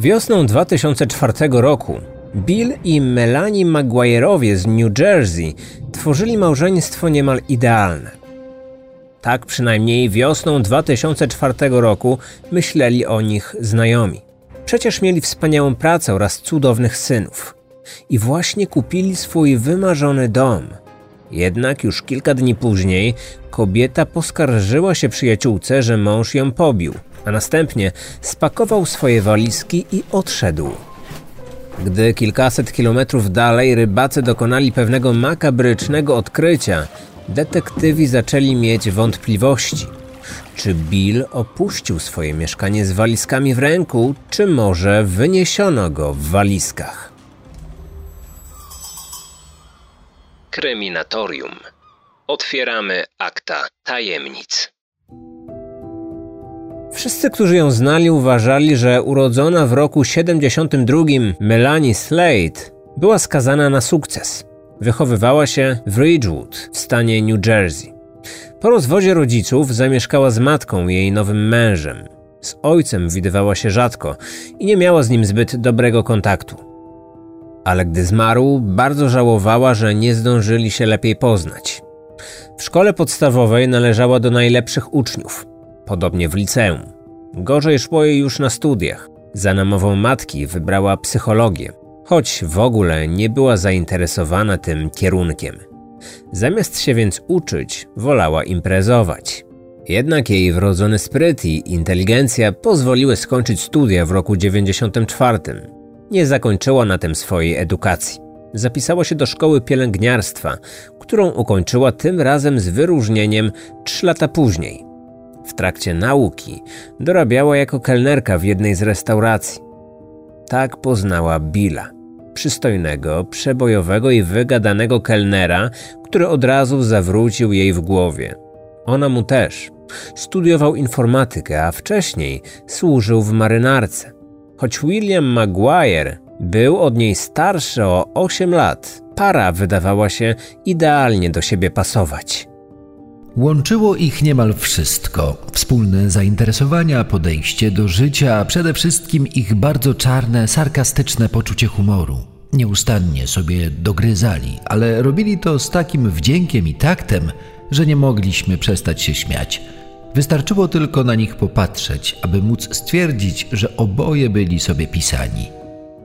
Wiosną 2004 roku Bill i Melanie Maguire'owie z New Jersey tworzyli małżeństwo niemal idealne. Tak przynajmniej wiosną 2004 roku myśleli o nich znajomi. Przecież mieli wspaniałą pracę oraz cudownych synów. I właśnie kupili swój wymarzony dom. Jednak już kilka dni później kobieta poskarżyła się przyjaciółce, że mąż ją pobił, a następnie spakował swoje walizki i odszedł. Gdy kilkaset kilometrów dalej rybacy dokonali pewnego makabrycznego odkrycia, detektywi zaczęli mieć wątpliwości. Czy Bill opuścił swoje mieszkanie z walizkami w ręku, czy może wyniesiono go w walizkach? Kryminatorium. Otwieramy akta tajemnic. Wszyscy, którzy ją znali, uważali, że urodzona w roku 72 Melanie Slade była skazana na sukces. Wychowywała się w Ridgewood w stanie New Jersey. Po rozwodzie rodziców zamieszkała z matką jej nowym mężem. Z ojcem widywała się rzadko i nie miała z nim zbyt dobrego kontaktu. Ale gdy zmarł, bardzo żałowała, że nie zdążyli się lepiej poznać. W szkole podstawowej należała do najlepszych uczniów, podobnie w liceum. Gorzej szło jej już na studiach. Za namową matki wybrała psychologię, choć w ogóle nie była zainteresowana tym kierunkiem. Zamiast się więc uczyć, wolała imprezować. Jednak jej wrodzony spryt i inteligencja pozwoliły skończyć studia w roku 94. Nie zakończyła na tym swojej edukacji. Zapisała się do szkoły pielęgniarstwa, którą ukończyła tym razem z wyróżnieniem 3 lata później. W trakcie nauki dorabiała jako kelnerka w jednej z restauracji. Tak poznała Billa przystojnego, przebojowego i wygadanego kelnera, który od razu zawrócił jej w głowie. Ona mu też. Studiował informatykę, a wcześniej służył w marynarce. Choć William Maguire był od niej starszy o 8 lat, para wydawała się idealnie do siebie pasować. Łączyło ich niemal wszystko: wspólne zainteresowania, podejście do życia, a przede wszystkim ich bardzo czarne, sarkastyczne poczucie humoru. Nieustannie sobie dogryzali, ale robili to z takim wdziękiem i taktem, że nie mogliśmy przestać się śmiać. Wystarczyło tylko na nich popatrzeć, aby móc stwierdzić, że oboje byli sobie pisani.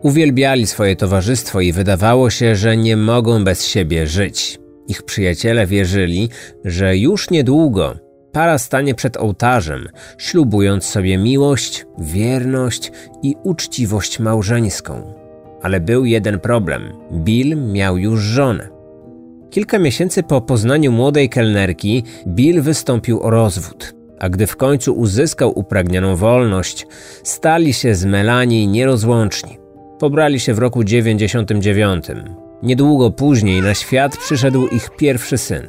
Uwielbiali swoje towarzystwo i wydawało się, że nie mogą bez siebie żyć. Ich przyjaciele wierzyli, że już niedługo para stanie przed ołtarzem, ślubując sobie miłość, wierność i uczciwość małżeńską. Ale był jeden problem. Bill miał już żonę. Kilka miesięcy po poznaniu młodej kelnerki, Bill wystąpił o rozwód. A gdy w końcu uzyskał upragnioną wolność, stali się z Melanie nierozłączni. Pobrali się w roku 99. Niedługo później na świat przyszedł ich pierwszy syn.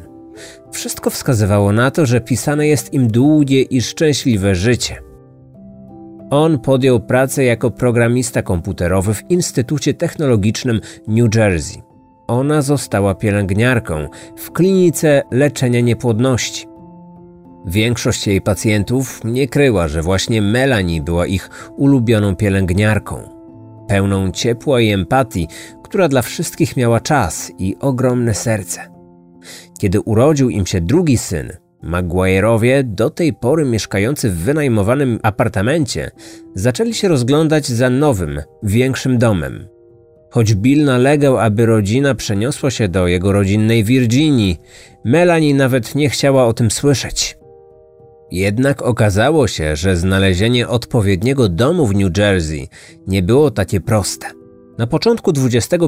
Wszystko wskazywało na to, że pisane jest im długie i szczęśliwe życie. On podjął pracę jako programista komputerowy w Instytucie Technologicznym New Jersey. Ona została pielęgniarką w klinice leczenia niepłodności. Większość jej pacjentów nie kryła, że właśnie Melanie była ich ulubioną pielęgniarką pełną ciepła i empatii, która dla wszystkich miała czas i ogromne serce. Kiedy urodził im się drugi syn, Maguire'owie, do tej pory mieszkający w wynajmowanym apartamencie, zaczęli się rozglądać za nowym, większym domem. Choć Bill nalegał, aby rodzina przeniosła się do jego rodzinnej Virginii, Melanie nawet nie chciała o tym słyszeć. Jednak okazało się, że znalezienie odpowiedniego domu w New Jersey nie było takie proste. Na początku XXI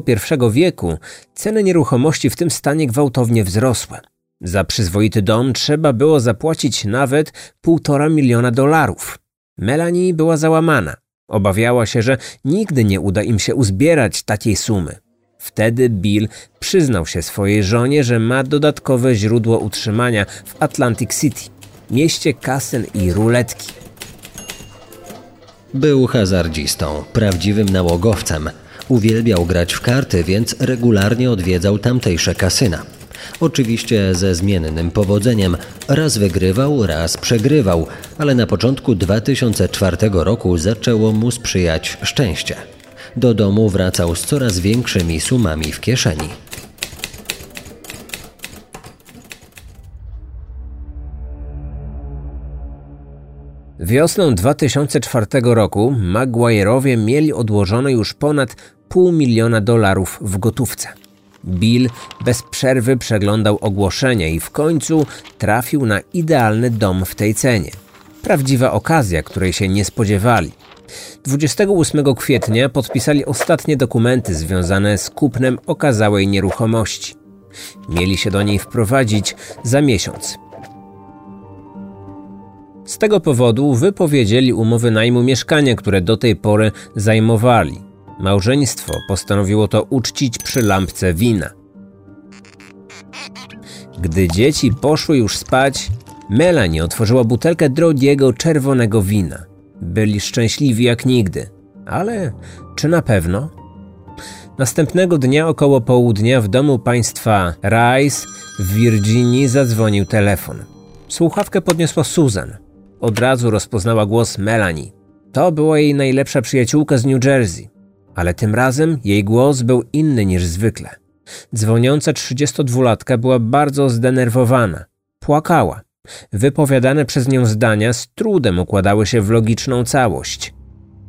wieku ceny nieruchomości w tym stanie gwałtownie wzrosły. Za przyzwoity dom trzeba było zapłacić nawet półtora miliona dolarów. Melanie była załamana. Obawiała się, że nigdy nie uda im się uzbierać takiej sumy. Wtedy Bill przyznał się swojej żonie, że ma dodatkowe źródło utrzymania w Atlantic City mieście kasen i ruletki. Był hazardzistą, prawdziwym nałogowcem. Uwielbiał grać w karty, więc regularnie odwiedzał tamtejsze kasyna. Oczywiście ze zmiennym powodzeniem. Raz wygrywał, raz przegrywał, ale na początku 2004 roku zaczęło mu sprzyjać szczęście. Do domu wracał z coraz większymi sumami w kieszeni. Wiosną 2004 roku Maguire'owie mieli odłożone już ponad pół miliona dolarów w gotówce. Bill bez przerwy przeglądał ogłoszenia i w końcu trafił na idealny dom w tej cenie. Prawdziwa okazja, której się nie spodziewali. 28 kwietnia podpisali ostatnie dokumenty związane z kupnem okazałej nieruchomości. Mieli się do niej wprowadzić za miesiąc. Z tego powodu wypowiedzieli umowy najmu mieszkania, które do tej pory zajmowali. Małżeństwo postanowiło to uczcić przy lampce wina. Gdy dzieci poszły już spać, Melanie otworzyła butelkę drogiego czerwonego wina. Byli szczęśliwi jak nigdy. Ale czy na pewno? Następnego dnia około południa w domu państwa Rice w Virginii zadzwonił telefon. Słuchawkę podniosła Susan. Od razu rozpoznała głos Melanie. To była jej najlepsza przyjaciółka z New Jersey, ale tym razem jej głos był inny niż zwykle. Dzwoniąca 32-latka była bardzo zdenerwowana. Płakała. Wypowiadane przez nią zdania z trudem układały się w logiczną całość.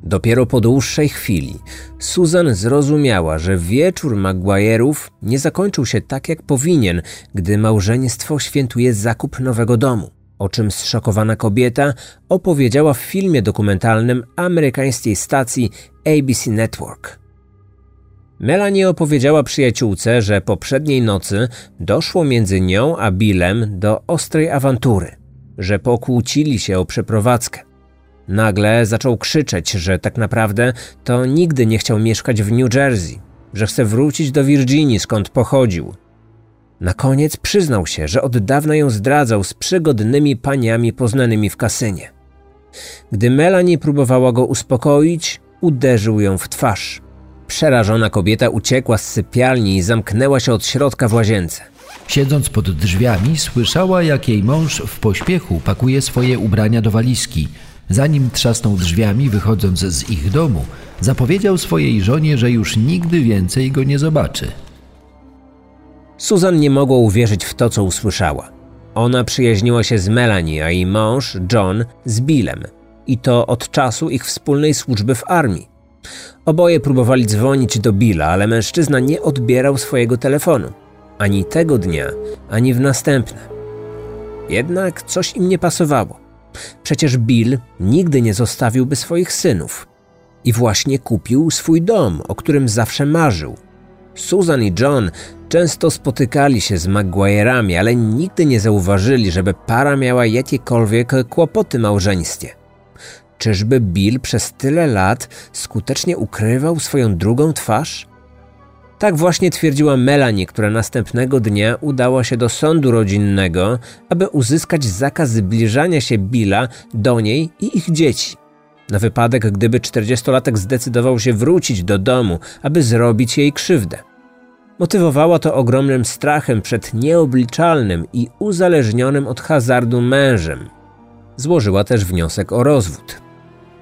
Dopiero po dłuższej chwili Susan zrozumiała, że wieczór Maguire'ów nie zakończył się tak jak powinien, gdy małżeństwo świętuje zakup nowego domu o czym zszokowana kobieta opowiedziała w filmie dokumentalnym amerykańskiej stacji ABC Network. Melanie opowiedziała przyjaciółce, że poprzedniej nocy doszło między nią a Billem do ostrej awantury, że pokłócili się o przeprowadzkę. Nagle zaczął krzyczeć, że tak naprawdę to nigdy nie chciał mieszkać w New Jersey, że chce wrócić do Virginii, skąd pochodził, na koniec przyznał się, że od dawna ją zdradzał z przygodnymi paniami poznanymi w kasynie. Gdy Melanie próbowała go uspokoić, uderzył ją w twarz. Przerażona kobieta uciekła z sypialni i zamknęła się od środka w łazience. Siedząc pod drzwiami, słyszała, jak jej mąż w pośpiechu pakuje swoje ubrania do walizki. Zanim trzasnął drzwiami, wychodząc z ich domu, zapowiedział swojej żonie, że już nigdy więcej go nie zobaczy. Susan nie mogła uwierzyć w to, co usłyszała. Ona przyjaźniła się z Melanie, a jej mąż, John, z Billem. I to od czasu ich wspólnej służby w armii. Oboje próbowali dzwonić do Billa, ale mężczyzna nie odbierał swojego telefonu. Ani tego dnia, ani w następne. Jednak coś im nie pasowało. Przecież Bill nigdy nie zostawiłby swoich synów. I właśnie kupił swój dom, o którym zawsze marzył. Susan i John Często spotykali się z Maguire'ami, ale nigdy nie zauważyli, żeby para miała jakiekolwiek kłopoty małżeństwie. Czyżby Bill przez tyle lat skutecznie ukrywał swoją drugą twarz? Tak właśnie twierdziła Melanie, która następnego dnia udała się do sądu rodzinnego, aby uzyskać zakaz zbliżania się Billa do niej i ich dzieci. Na wypadek, gdyby czterdziestolatek zdecydował się wrócić do domu, aby zrobić jej krzywdę. Motywowała to ogromnym strachem przed nieobliczalnym i uzależnionym od hazardu mężem. Złożyła też wniosek o rozwód.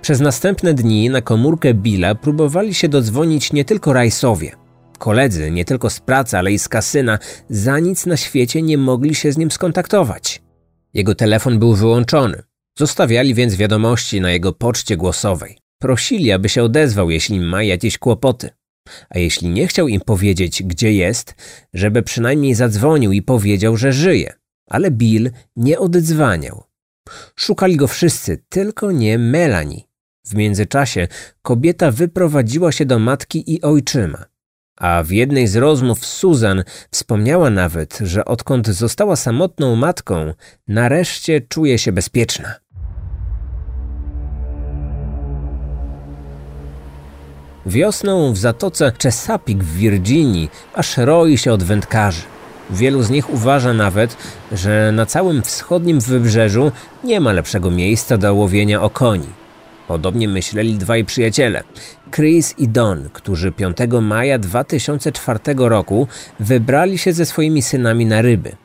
Przez następne dni na komórkę Billa próbowali się dodzwonić nie tylko Rajsowie. Koledzy, nie tylko z pracy, ale i z kasyna, za nic na świecie nie mogli się z nim skontaktować. Jego telefon był wyłączony. Zostawiali więc wiadomości na jego poczcie głosowej. Prosili, aby się odezwał, jeśli ma jakieś kłopoty. A jeśli nie chciał im powiedzieć, gdzie jest, żeby przynajmniej zadzwonił i powiedział, że żyje. Ale Bill nie oddzwaniał. Szukali go wszyscy, tylko nie Melanie. W międzyczasie kobieta wyprowadziła się do matki i ojczyma. A w jednej z rozmów Susan wspomniała nawet, że odkąd została samotną matką, nareszcie czuje się bezpieczna. Wiosną w zatoce Chesapeake w Virginii aż roi się od wędkarzy. Wielu z nich uważa nawet, że na całym wschodnim wybrzeżu nie ma lepszego miejsca do łowienia okoni. Podobnie myśleli dwaj przyjaciele, Chris i Don, którzy 5 maja 2004 roku wybrali się ze swoimi synami na ryby.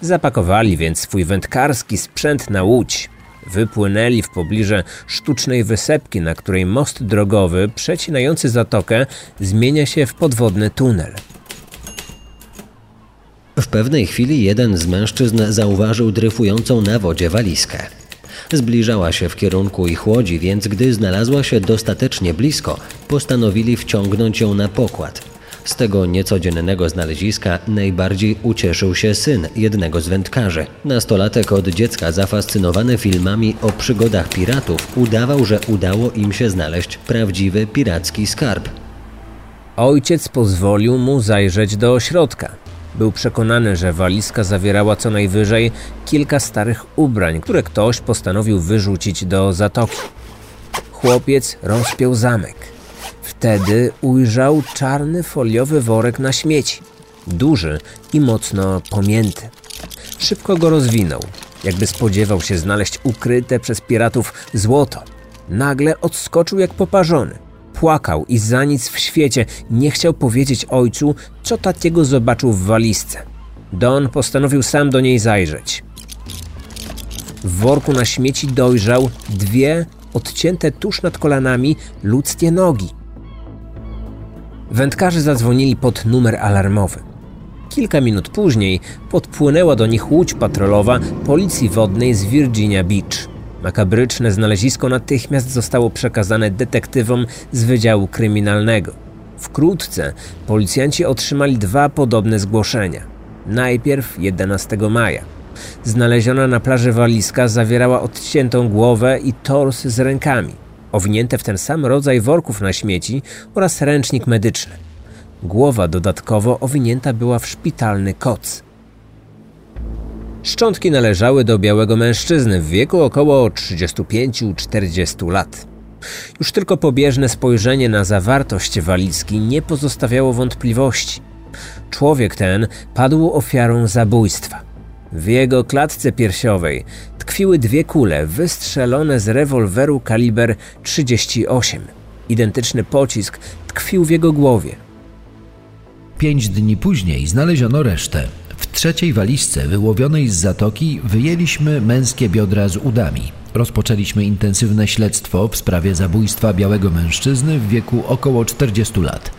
Zapakowali więc swój wędkarski sprzęt na łódź. Wypłynęli w pobliże sztucznej wysepki, na której most drogowy przecinający zatokę zmienia się w podwodny tunel. W pewnej chwili jeden z mężczyzn zauważył dryfującą na wodzie walizkę. Zbliżała się w kierunku ich łodzi, więc gdy znalazła się dostatecznie blisko, postanowili wciągnąć ją na pokład. Z tego niecodziennego znaleziska najbardziej ucieszył się syn jednego z wędkarzy. Nastolatek od dziecka zafascynowany filmami o przygodach piratów udawał, że udało im się znaleźć prawdziwy piracki skarb. Ojciec pozwolił mu zajrzeć do ośrodka. Był przekonany, że walizka zawierała co najwyżej kilka starych ubrań, które ktoś postanowił wyrzucić do zatoki. Chłopiec rozpiął zamek. Wtedy ujrzał czarny foliowy worek na śmieci, duży i mocno pomięty. Szybko go rozwinął, jakby spodziewał się znaleźć ukryte przez piratów złoto. Nagle odskoczył jak poparzony. Płakał i za nic w świecie nie chciał powiedzieć ojcu, co takiego zobaczył w walizce. Don postanowił sam do niej zajrzeć. W worku na śmieci dojrzał dwie odcięte tuż nad kolanami ludzkie nogi. Wędkarze zadzwonili pod numer alarmowy. Kilka minut później podpłynęła do nich łódź patrolowa Policji Wodnej z Virginia Beach. Makabryczne znalezisko natychmiast zostało przekazane detektywom z Wydziału Kryminalnego. Wkrótce policjanci otrzymali dwa podobne zgłoszenia. Najpierw 11 maja. Znaleziona na plaży walizka zawierała odciętą głowę i tors z rękami owinięte w ten sam rodzaj worków na śmieci oraz ręcznik medyczny. Głowa dodatkowo owinięta była w szpitalny koc. Szczątki należały do białego mężczyzny w wieku około 35-40 lat. Już tylko pobieżne spojrzenie na zawartość walizki nie pozostawiało wątpliwości. Człowiek ten padł ofiarą zabójstwa. W jego klatce piersiowej tkwiły dwie kule wystrzelone z rewolweru kaliber 38. Identyczny pocisk tkwił w jego głowie. Pięć dni później znaleziono resztę. W trzeciej walizce wyłowionej z zatoki wyjęliśmy męskie biodra z udami. Rozpoczęliśmy intensywne śledztwo w sprawie zabójstwa białego mężczyzny w wieku około 40 lat.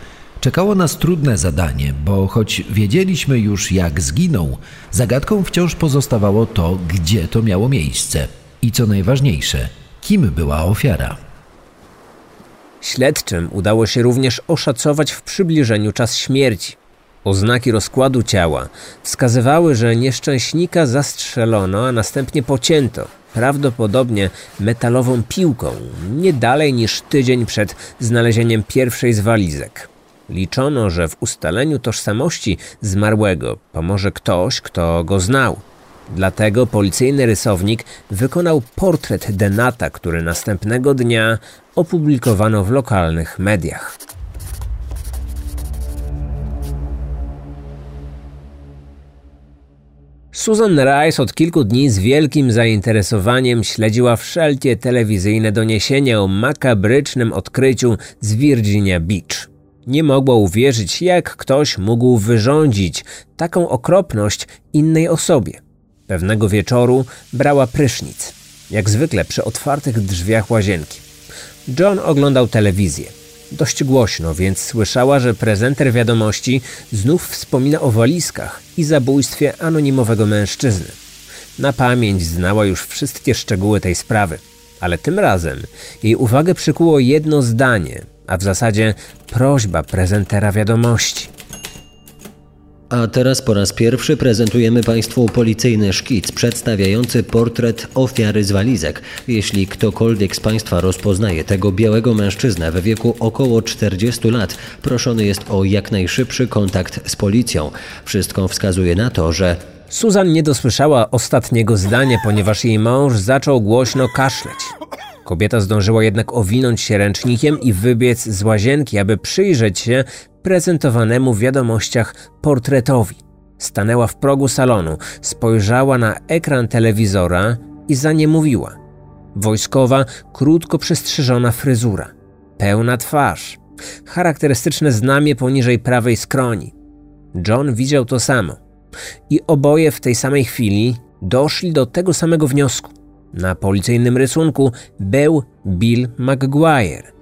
Czekało nas trudne zadanie, bo choć wiedzieliśmy już jak zginął, zagadką wciąż pozostawało to, gdzie to miało miejsce i co najważniejsze, kim była ofiara. Śledczym udało się również oszacować w przybliżeniu czas śmierci. Oznaki rozkładu ciała wskazywały, że nieszczęśnika zastrzelono, a następnie pocięto, prawdopodobnie metalową piłką, nie dalej niż tydzień przed znalezieniem pierwszej z walizek. Liczono, że w ustaleniu tożsamości zmarłego pomoże ktoś, kto go znał. Dlatego policyjny rysownik wykonał portret Denata, który następnego dnia opublikowano w lokalnych mediach. Susan Rice od kilku dni z wielkim zainteresowaniem śledziła wszelkie telewizyjne doniesienia o makabrycznym odkryciu z Virginia Beach. Nie mogła uwierzyć, jak ktoś mógł wyrządzić taką okropność innej osobie. Pewnego wieczoru brała prysznic, jak zwykle przy otwartych drzwiach łazienki. John oglądał telewizję. Dość głośno, więc słyszała, że prezenter wiadomości znów wspomina o walizkach i zabójstwie anonimowego mężczyzny. Na pamięć znała już wszystkie szczegóły tej sprawy, ale tym razem jej uwagę przykuło jedno zdanie, a w zasadzie prośba prezentera wiadomości. A teraz po raz pierwszy prezentujemy Państwu policyjny szkic przedstawiający portret ofiary z walizek. Jeśli ktokolwiek z Państwa rozpoznaje tego białego mężczyznę w wieku około 40 lat, proszony jest o jak najszybszy kontakt z policją. Wszystko wskazuje na to, że Susan nie dosłyszała ostatniego zdania, ponieważ jej mąż zaczął głośno kaszleć. Kobieta zdążyła jednak owinąć się ręcznikiem i wybiec z łazienki, aby przyjrzeć się prezentowanemu w wiadomościach portretowi. Stanęła w progu salonu, spojrzała na ekran telewizora i zaniemowiła. Wojskowa, krótko przystrzyżona fryzura, pełna twarz, charakterystyczne znamie poniżej prawej skroni. John widział to samo. I oboje w tej samej chwili doszli do tego samego wniosku. Na policyjnym rysunku był Bill McGuire.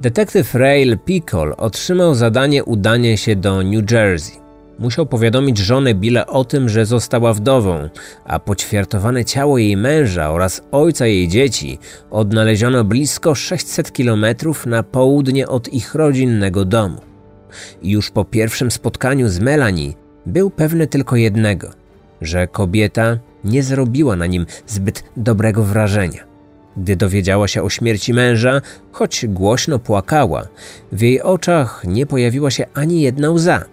Detektyw Rail Pickle otrzymał zadanie udania się do New Jersey. Musiał powiadomić żonę Billa o tym, że została wdową, a poćwiartowane ciało jej męża oraz ojca jej dzieci odnaleziono blisko 600 kilometrów na południe od ich rodzinnego domu. Już po pierwszym spotkaniu z Melanie był pewny tylko jednego, że kobieta nie zrobiła na nim zbyt dobrego wrażenia. Gdy dowiedziała się o śmierci męża, choć głośno płakała, w jej oczach nie pojawiła się ani jedna łza.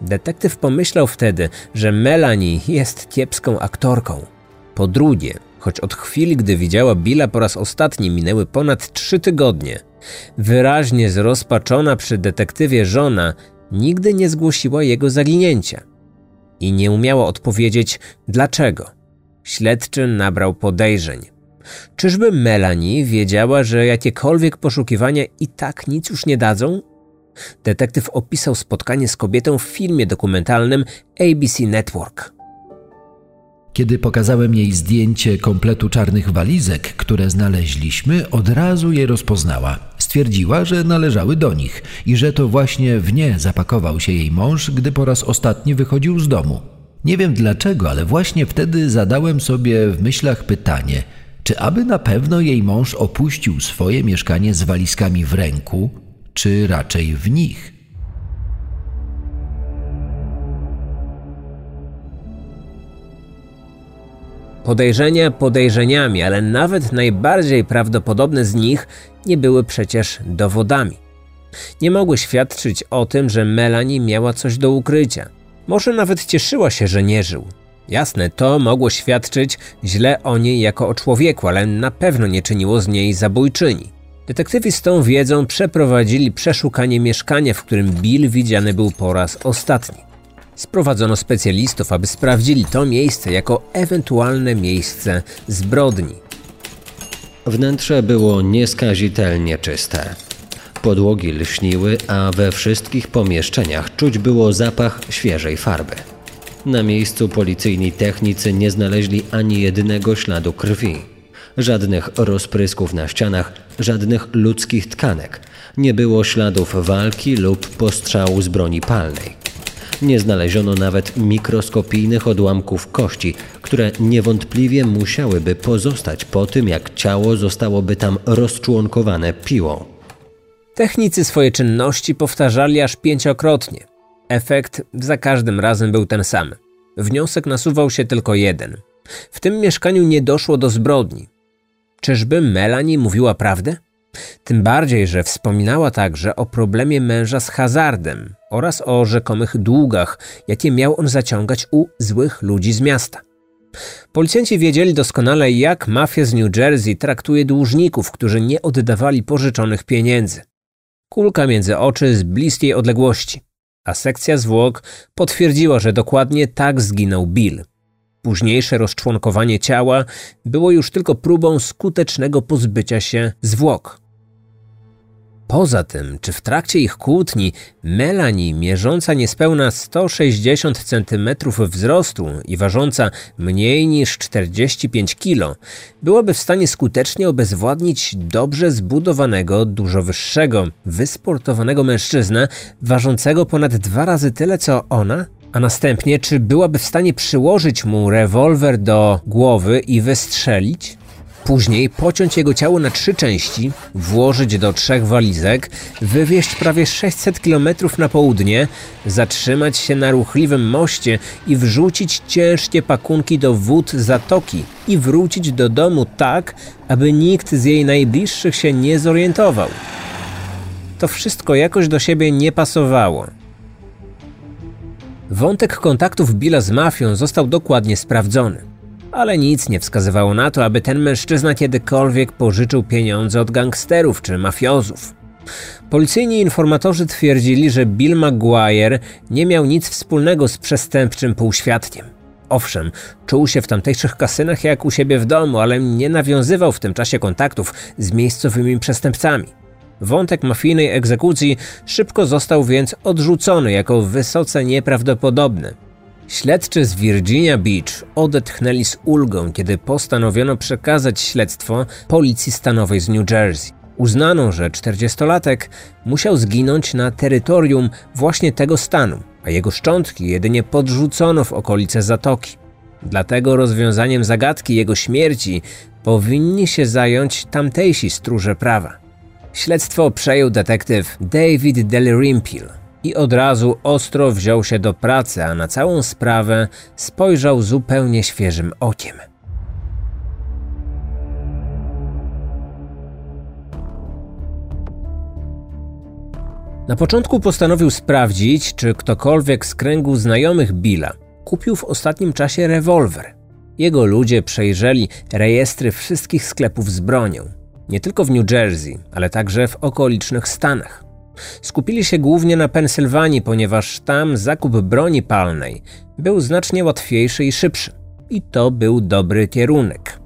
Detektyw pomyślał wtedy, że Melanie jest kiepską aktorką. Po drugie, choć od chwili, gdy widziała Billa po raz ostatni minęły ponad trzy tygodnie, wyraźnie zrozpaczona przy detektywie żona nigdy nie zgłosiła jego zaginięcia. I nie umiała odpowiedzieć dlaczego. Śledczy nabrał podejrzeń. Czyżby Melanie wiedziała, że jakiekolwiek poszukiwania i tak nic już nie dadzą? Detektyw opisał spotkanie z kobietą w filmie dokumentalnym ABC Network. Kiedy pokazałem jej zdjęcie kompletu czarnych walizek, które znaleźliśmy, od razu je rozpoznała. Stwierdziła, że należały do nich i że to właśnie w nie zapakował się jej mąż, gdy po raz ostatni wychodził z domu. Nie wiem dlaczego, ale właśnie wtedy zadałem sobie w myślach pytanie, czy aby na pewno jej mąż opuścił swoje mieszkanie z walizkami w ręku, czy raczej w nich? Podejrzenia podejrzeniami, ale nawet najbardziej prawdopodobne z nich nie były przecież dowodami. Nie mogły świadczyć o tym, że Melanie miała coś do ukrycia. Może nawet cieszyła się, że nie żył. Jasne, to mogło świadczyć źle o niej jako o człowieku, ale na pewno nie czyniło z niej zabójczyni. Detektywi z tą wiedzą przeprowadzili przeszukanie mieszkania, w którym Bill widziany był po raz ostatni. Sprowadzono specjalistów, aby sprawdzili to miejsce jako ewentualne miejsce zbrodni. Wnętrze było nieskazitelnie czyste. Podłogi lśniły, a we wszystkich pomieszczeniach czuć było zapach świeżej farby. Na miejscu policyjni technicy nie znaleźli ani jednego śladu krwi. Żadnych rozprysków na ścianach, żadnych ludzkich tkanek. Nie było śladów walki lub postrzału z broni palnej. Nie znaleziono nawet mikroskopijnych odłamków kości, które niewątpliwie musiałyby pozostać po tym, jak ciało zostałoby tam rozczłonkowane piłą. Technicy swoje czynności powtarzali aż pięciokrotnie. Efekt za każdym razem był ten sam. Wniosek nasuwał się tylko jeden. W tym mieszkaniu nie doszło do zbrodni. Czyżby Melanie mówiła prawdę? Tym bardziej, że wspominała także o problemie męża z hazardem oraz o rzekomych długach, jakie miał on zaciągać u złych ludzi z miasta. Policjanci wiedzieli doskonale, jak mafia z New Jersey traktuje dłużników, którzy nie oddawali pożyczonych pieniędzy. Kulka między oczy z bliskiej odległości, a sekcja zwłok potwierdziła, że dokładnie tak zginął Bill. Późniejsze rozczłonkowanie ciała było już tylko próbą skutecznego pozbycia się zwłok. Poza tym, czy w trakcie ich kłótni Melanie, mierząca niespełna 160 cm wzrostu i ważąca mniej niż 45 kg, byłaby w stanie skutecznie obezwładnić dobrze zbudowanego, dużo wyższego, wysportowanego mężczyznę, ważącego ponad dwa razy tyle co ona? A następnie, czy byłaby w stanie przyłożyć mu rewolwer do głowy i wystrzelić? Później pociąć jego ciało na trzy części, włożyć do trzech walizek, wywieźć prawie 600 km na południe, zatrzymać się na ruchliwym moście i wrzucić ciężkie pakunki do wód zatoki i wrócić do domu tak, aby nikt z jej najbliższych się nie zorientował. To wszystko jakoś do siebie nie pasowało. Wątek kontaktów Billa z mafią został dokładnie sprawdzony, ale nic nie wskazywało na to, aby ten mężczyzna kiedykolwiek pożyczył pieniądze od gangsterów czy mafiozów. Policyjni informatorzy twierdzili, że Bill Maguire nie miał nic wspólnego z przestępczym półświadkiem. Owszem, czuł się w tamtejszych kasynach jak u siebie w domu, ale nie nawiązywał w tym czasie kontaktów z miejscowymi przestępcami. Wątek mafijnej egzekucji szybko został więc odrzucony jako wysoce nieprawdopodobny. Śledczy z Virginia Beach odetchnęli z ulgą, kiedy postanowiono przekazać śledztwo policji stanowej z New Jersey. Uznano, że 40-latek musiał zginąć na terytorium właśnie tego stanu, a jego szczątki jedynie podrzucono w okolice zatoki. Dlatego rozwiązaniem zagadki jego śmierci powinni się zająć tamtejsi stróże prawa. Śledztwo przejął detektyw David Dalrymple i od razu ostro wziął się do pracy, a na całą sprawę spojrzał zupełnie świeżym okiem. Na początku postanowił sprawdzić, czy ktokolwiek z kręgu znajomych Billa kupił w ostatnim czasie rewolwer. Jego ludzie przejrzeli rejestry wszystkich sklepów z bronią, nie tylko w New Jersey, ale także w okolicznych stanach. Skupili się głównie na Pensylwanii, ponieważ tam zakup broni palnej był znacznie łatwiejszy i szybszy. I to był dobry kierunek.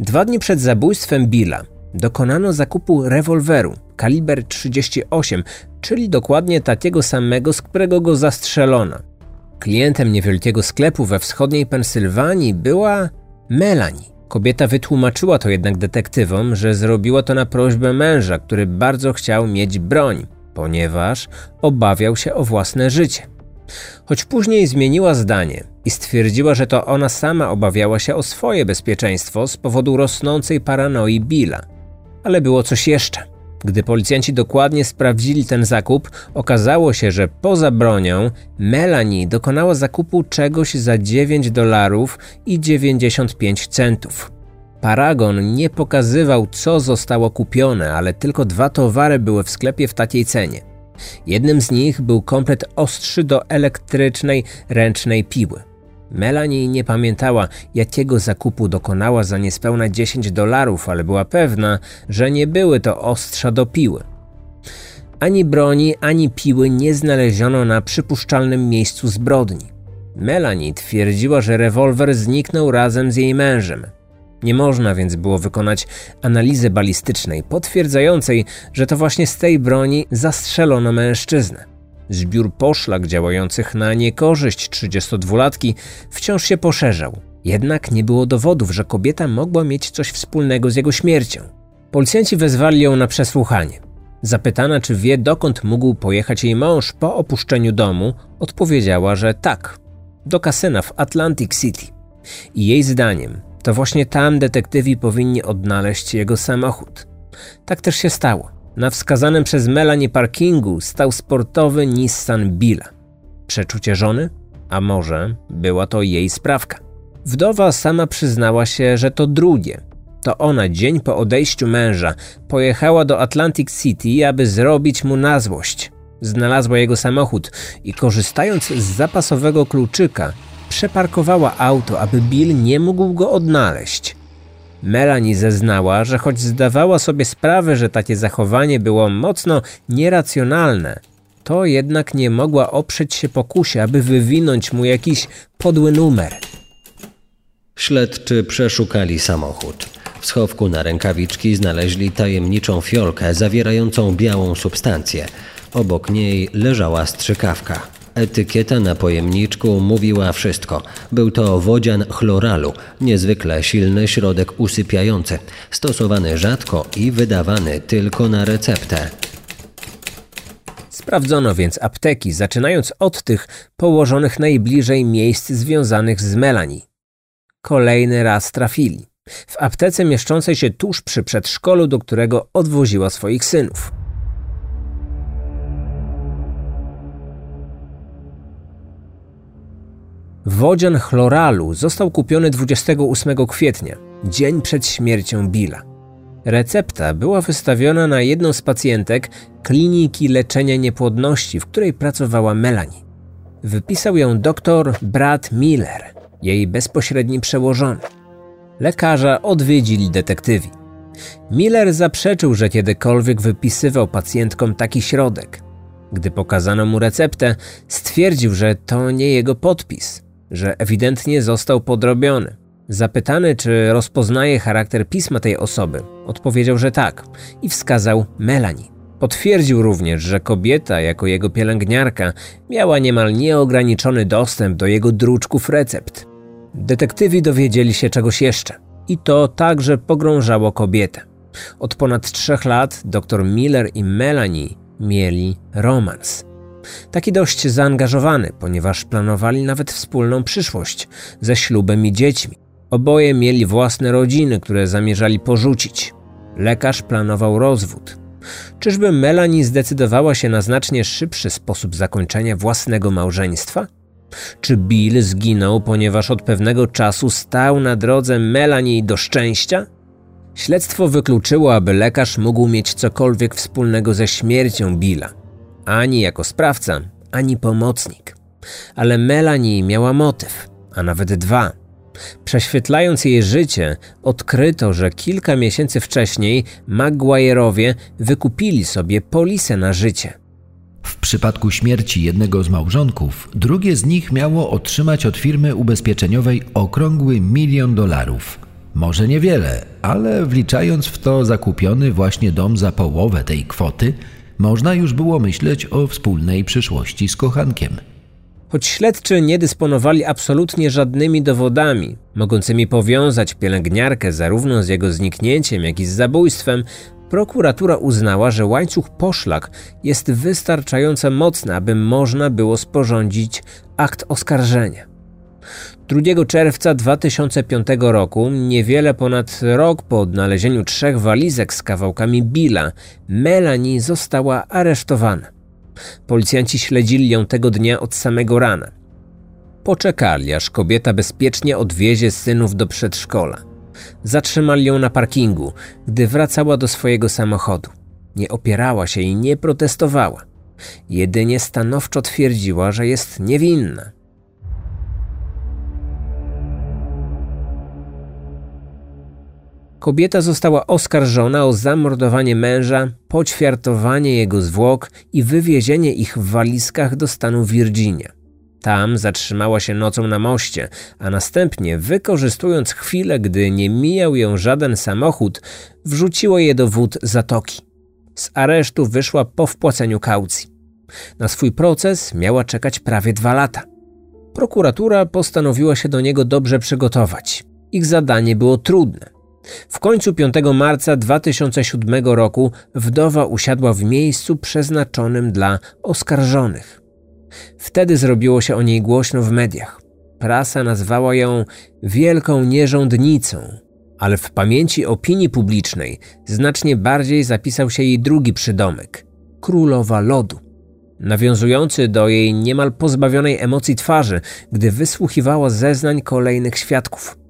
Dwa dni przed zabójstwem Billa dokonano zakupu rewolweru kaliber 38, czyli dokładnie takiego samego, z którego go zastrzelono. Klientem niewielkiego sklepu we wschodniej Pensylwanii była Melanie. Kobieta wytłumaczyła to jednak detektywom, że zrobiła to na prośbę męża, który bardzo chciał mieć broń, ponieważ obawiał się o własne życie. Choć później zmieniła zdanie i stwierdziła, że to ona sama obawiała się o swoje bezpieczeństwo z powodu rosnącej paranoi Billa. Ale było coś jeszcze. Gdy policjanci dokładnie sprawdzili ten zakup, okazało się, że poza bronią Melanie dokonała zakupu czegoś za 9 dolarów i 95 centów. Paragon nie pokazywał, co zostało kupione, ale tylko dwa towary były w sklepie w takiej cenie. Jednym z nich był komplet ostrzy do elektrycznej ręcznej piły. Melanie nie pamiętała, jakiego zakupu dokonała za niespełna 10 dolarów, ale była pewna, że nie były to ostrza do piły. Ani broni, ani piły nie znaleziono na przypuszczalnym miejscu zbrodni. Melanie twierdziła, że rewolwer zniknął razem z jej mężem. Nie można więc było wykonać analizy balistycznej potwierdzającej, że to właśnie z tej broni zastrzelono mężczyznę. Zbiór poszlak działających na niekorzyść 32-latki wciąż się poszerzał. Jednak nie było dowodów, że kobieta mogła mieć coś wspólnego z jego śmiercią. Policjanci wezwali ją na przesłuchanie. Zapytana, czy wie, dokąd mógł pojechać jej mąż po opuszczeniu domu, odpowiedziała, że tak, do kasyna w Atlantic City. I jej zdaniem to właśnie tam detektywi powinni odnaleźć jego samochód. Tak też się stało. Na wskazanym przez Melanie parkingu stał sportowy Nissan Billa. Przeczucie żony? A może była to jej sprawka? Wdowa sama przyznała się, że to drugie. To ona dzień po odejściu męża pojechała do Atlantic City, aby zrobić mu na złość. Znalazła jego samochód i korzystając z zapasowego kluczyka, przeparkowała auto, aby Bill nie mógł go odnaleźć. Melanie zeznała, że choć zdawała sobie sprawę, że takie zachowanie było mocno nieracjonalne, to jednak nie mogła oprzeć się pokusie, aby wywinąć mu jakiś podły numer. Śledczy przeszukali samochód. W schowku na rękawiczki znaleźli tajemniczą fiolkę zawierającą białą substancję. Obok niej leżała strzykawka. Etykieta na pojemniczku mówiła wszystko. Był to wodzian chloralu, niezwykle silny środek usypiający, stosowany rzadko i wydawany tylko na receptę. Sprawdzono więc apteki, zaczynając od tych położonych najbliżej miejsc związanych z Melanie. Kolejny raz trafili. W aptece mieszczącej się tuż przy przedszkolu, do którego odwoziła swoich synów. Wodzian chloralu został kupiony 28 kwietnia, dzień przed śmiercią Billa. Recepta była wystawiona na jedną z pacjentek kliniki leczenia niepłodności, w której pracowała Melanie. Wypisał ją dr Brad Miller, jej bezpośredni przełożony. Lekarza odwiedzili detektywi. Miller zaprzeczył, że kiedykolwiek wypisywał pacjentkom taki środek. Gdy pokazano mu receptę, stwierdził, że to nie jego podpis. Że ewidentnie został podrobiony. Zapytany, czy rozpoznaje charakter pisma tej osoby, odpowiedział, że tak i wskazał Melanie. Potwierdził również, że kobieta, jako jego pielęgniarka, miała niemal nieograniczony dostęp do jego druczków recept. Detektywi dowiedzieli się czegoś jeszcze i to także pogrążało kobietę. Od ponad trzech lat dr Miller i Melanie mieli romans. Taki dość zaangażowany, ponieważ planowali nawet wspólną przyszłość ze ślubem i dziećmi. Oboje mieli własne rodziny, które zamierzali porzucić. Lekarz planował rozwód. Czyżby Melanie zdecydowała się na znacznie szybszy sposób zakończenia własnego małżeństwa? Czy Bill zginął, ponieważ od pewnego czasu stał na drodze Melanie do szczęścia? Śledztwo wykluczyło, aby lekarz mógł mieć cokolwiek wspólnego ze śmiercią Billa. Ani jako sprawca, ani pomocnik. Ale Melanie miała motyw, a nawet dwa. Prześwietlając jej życie, odkryto, że kilka miesięcy wcześniej Maguire'owie wykupili sobie polisę na życie. W przypadku śmierci jednego z małżonków, drugie z nich miało otrzymać od firmy ubezpieczeniowej okrągły milion dolarów. Może niewiele, ale wliczając w to zakupiony właśnie dom za połowę tej kwoty, można już było myśleć o wspólnej przyszłości z kochankiem. Choć śledczy nie dysponowali absolutnie żadnymi dowodami, mogącymi powiązać pielęgniarkę zarówno z jego zniknięciem, jak i z zabójstwem, prokuratura uznała, że łańcuch poszlak jest wystarczająco mocny, aby można było sporządzić akt oskarżenia. 2 czerwca 2005 roku, niewiele ponad rok po odnalezieniu trzech walizek z kawałkami Billa, Melanie została aresztowana. Policjanci śledzili ją tego dnia od samego rana. Poczekali, aż kobieta bezpiecznie odwiezie synów do przedszkola. Zatrzymali ją na parkingu, gdy wracała do swojego samochodu. Nie opierała się i nie protestowała. Jedynie stanowczo twierdziła, że jest niewinna. Kobieta została oskarżona o zamordowanie męża, poćwiartowanie jego zwłok i wywiezienie ich w walizkach do stanu Virginia. Tam zatrzymała się nocą na moście, a następnie, wykorzystując chwilę, gdy nie mijał ją żaden samochód, wrzuciło je do wód zatoki. Z aresztu wyszła po wpłaceniu kaucji. Na swój proces miała czekać prawie dwa lata. Prokuratura postanowiła się do niego dobrze przygotować. Ich zadanie było trudne. W końcu 5 marca 2007 roku wdowa usiadła w miejscu przeznaczonym dla oskarżonych. Wtedy zrobiło się o niej głośno w mediach. Prasa nazwała ją wielką nierządnicą, ale w pamięci opinii publicznej znacznie bardziej zapisał się jej drugi przydomek królowa lodu. Nawiązujący do jej niemal pozbawionej emocji twarzy, gdy wysłuchiwała zeznań kolejnych świadków.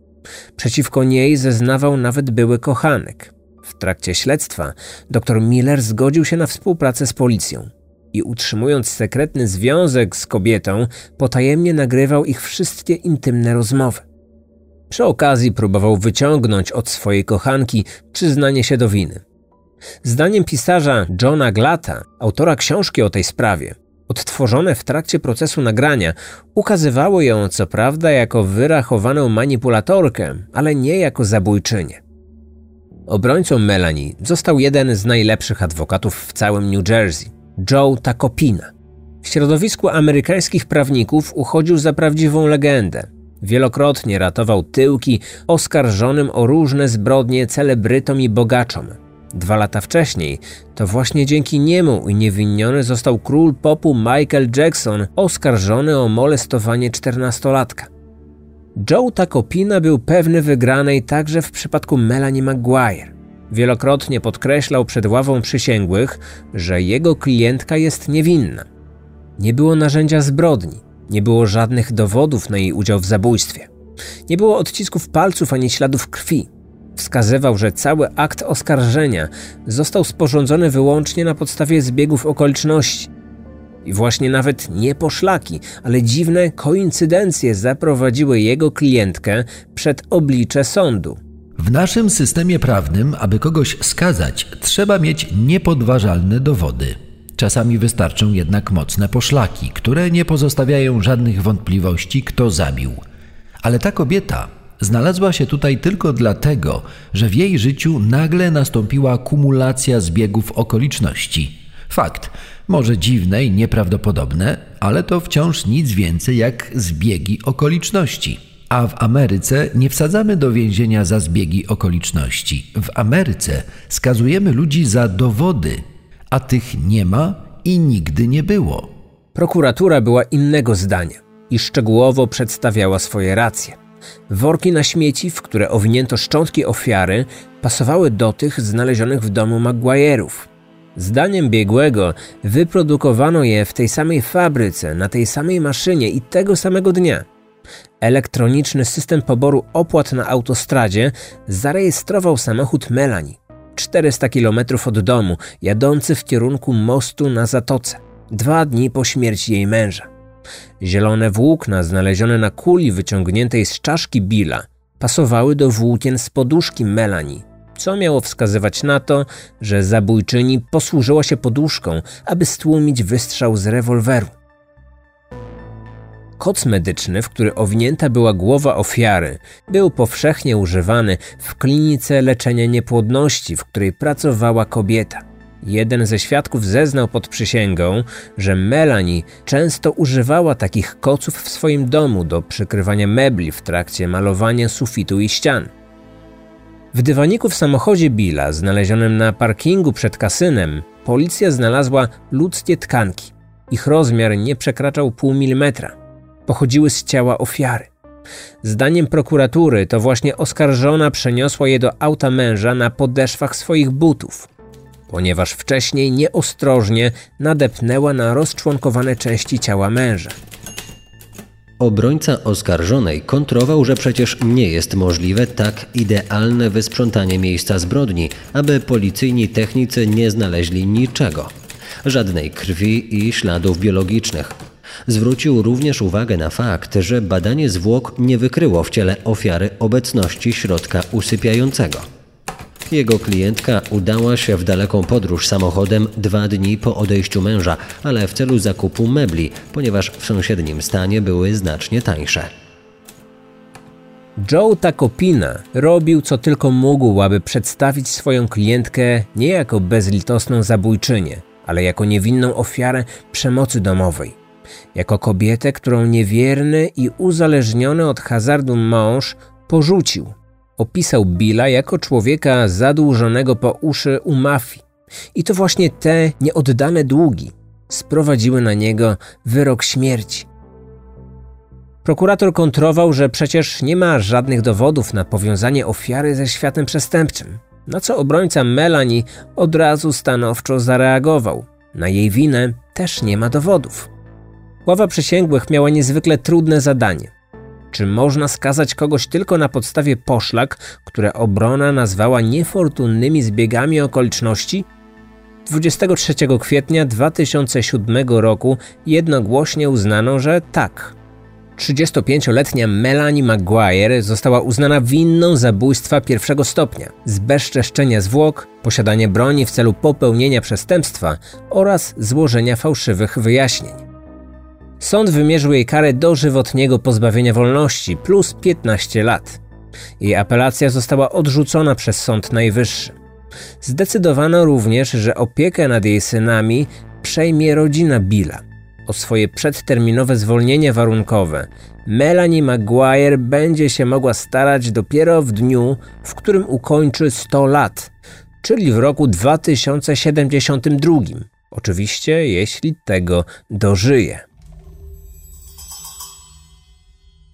Przeciwko niej zeznawał nawet były kochanek. W trakcie śledztwa dr Miller zgodził się na współpracę z policją i utrzymując sekretny związek z kobietą, potajemnie nagrywał ich wszystkie intymne rozmowy. Przy okazji próbował wyciągnąć od swojej kochanki przyznanie się do winy. Zdaniem pisarza Johna Glata, autora książki o tej sprawie, odtworzone w trakcie procesu nagrania, ukazywało ją co prawda jako wyrachowaną manipulatorkę, ale nie jako zabójczynię. Obrońcą Melanie został jeden z najlepszych adwokatów w całym New Jersey, Joe Takopina. W środowisku amerykańskich prawników uchodził za prawdziwą legendę. Wielokrotnie ratował tyłki oskarżonym o różne zbrodnie celebrytom i bogaczom. Dwa lata wcześniej to właśnie dzięki niemu uniewinniony został król popu Michael Jackson oskarżony o molestowanie czternastolatka. Joe Takopina był pewny wygranej także w przypadku Melanie Maguire. Wielokrotnie podkreślał przed ławą przysięgłych, że jego klientka jest niewinna. Nie było narzędzia zbrodni, nie było żadnych dowodów na jej udział w zabójstwie. Nie było odcisków palców ani śladów krwi. Wskazywał, że cały akt oskarżenia został sporządzony wyłącznie na podstawie zbiegów okoliczności. I właśnie nawet nie poszlaki, ale dziwne koincydencje zaprowadziły jego klientkę przed oblicze sądu. W naszym systemie prawnym, aby kogoś skazać, trzeba mieć niepodważalne dowody. Czasami wystarczą jednak mocne poszlaki, które nie pozostawiają żadnych wątpliwości, kto zabił. Ale ta kobieta znalazła się tutaj tylko dlatego, że w jej życiu nagle nastąpiła kumulacja zbiegów okoliczności. Fakt, może dziwne i nieprawdopodobne, ale to wciąż nic więcej jak zbiegi okoliczności. A w Ameryce nie wsadzamy do więzienia za zbiegi okoliczności. W Ameryce skazujemy ludzi za dowody, a tych nie ma i nigdy nie było. Prokuratura była innego zdania i szczegółowo przedstawiała swoje racje. Worki na śmieci, w które owinięto szczątki ofiary, pasowały do tych znalezionych w domu Maguire'ów. Zdaniem biegłego wyprodukowano je w tej samej fabryce, na tej samej maszynie i tego samego dnia. Elektroniczny system poboru opłat na autostradzie zarejestrował samochód Melanie. 400 km od domu, jadący w kierunku mostu na Zatoce, dwa dni po śmierci jej męża. Zielone włókna znalezione na kuli wyciągniętej z czaszki Billa pasowały do włókien z poduszki Melanie, co miało wskazywać na to, że zabójczyni posłużyła się poduszką, aby stłumić wystrzał z rewolweru. Koc medyczny, w który owinięta była głowa ofiary, był powszechnie używany w klinice leczenia niepłodności, w której pracowała kobieta. Jeden ze świadków zeznał pod przysięgą, że Melanie często używała takich koców w swoim domu do przykrywania mebli w trakcie malowania sufitu i ścian. W dywaniku w samochodzie Billa, znalezionym na parkingu przed kasynem, policja znalazła ludzkie tkanki. Ich rozmiar nie przekraczał pół milimetra pochodziły z ciała ofiary. Zdaniem prokuratury to właśnie oskarżona przeniosła je do auta męża na podeszwach swoich butów, ponieważ wcześniej nieostrożnie nadepnęła na rozczłonkowane części ciała męża. Obrońca oskarżonej kontrował, że przecież nie jest możliwe tak idealne wysprzątanie miejsca zbrodni, aby policyjni technicy nie znaleźli niczego. Żadnej krwi i śladów biologicznych. Zwrócił również uwagę na fakt, że badanie zwłok nie wykryło w ciele ofiary obecności środka usypiającego. Jego klientka udała się w daleką podróż samochodem dwa dni po odejściu męża, ale w celu zakupu mebli, ponieważ w sąsiednim stanie były znacznie tańsze. Joe Takopina robił co tylko mógł, aby przedstawić swoją klientkę nie jako bezlitosną zabójczynię, ale jako niewinną ofiarę przemocy domowej jako kobietę, którą niewierny i uzależniony od hazardu mąż porzucił. Opisał Billa jako człowieka zadłużonego po uszy u mafii. I to właśnie te nieoddane długi sprowadziły na niego wyrok śmierci. Prokurator kontrował, że przecież nie ma żadnych dowodów na powiązanie ofiary ze światem przestępczym, na co obrońca Melanie od razu stanowczo zareagował. Na jej winę też nie ma dowodów. Ława przysięgłych miała niezwykle trudne zadanie. Czy można skazać kogoś tylko na podstawie poszlak, które obrona nazwała niefortunnymi zbiegami okoliczności? 23 kwietnia 2007 roku jednogłośnie uznano, że tak. 35-letnia Melanie Maguire została uznana winną zabójstwa pierwszego stopnia, zbezczeszczenia zwłok, posiadania broni w celu popełnienia przestępstwa oraz złożenia fałszywych wyjaśnień. Sąd wymierzył jej karę dożywotniego pozbawienia wolności plus 15 lat. Jej apelacja została odrzucona przez Sąd Najwyższy. Zdecydowano również, że opiekę nad jej synami przejmie rodzina Billa. O swoje przedterminowe zwolnienie warunkowe Melanie Maguire będzie się mogła starać dopiero w dniu, w którym ukończy 100 lat, czyli w roku 2072. Oczywiście, jeśli tego dożyje.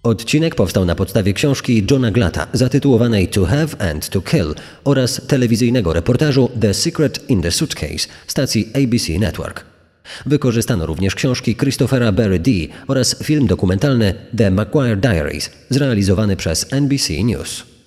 Odcinek powstał na podstawie książki Johna Glata zatytułowanej To Have and To Kill oraz telewizyjnego reportażu The Secret in the Suitcase stacji ABC Network. Wykorzystano również książki Christophera Barry D. oraz film dokumentalny The Macquarie Diaries zrealizowany przez NBC News.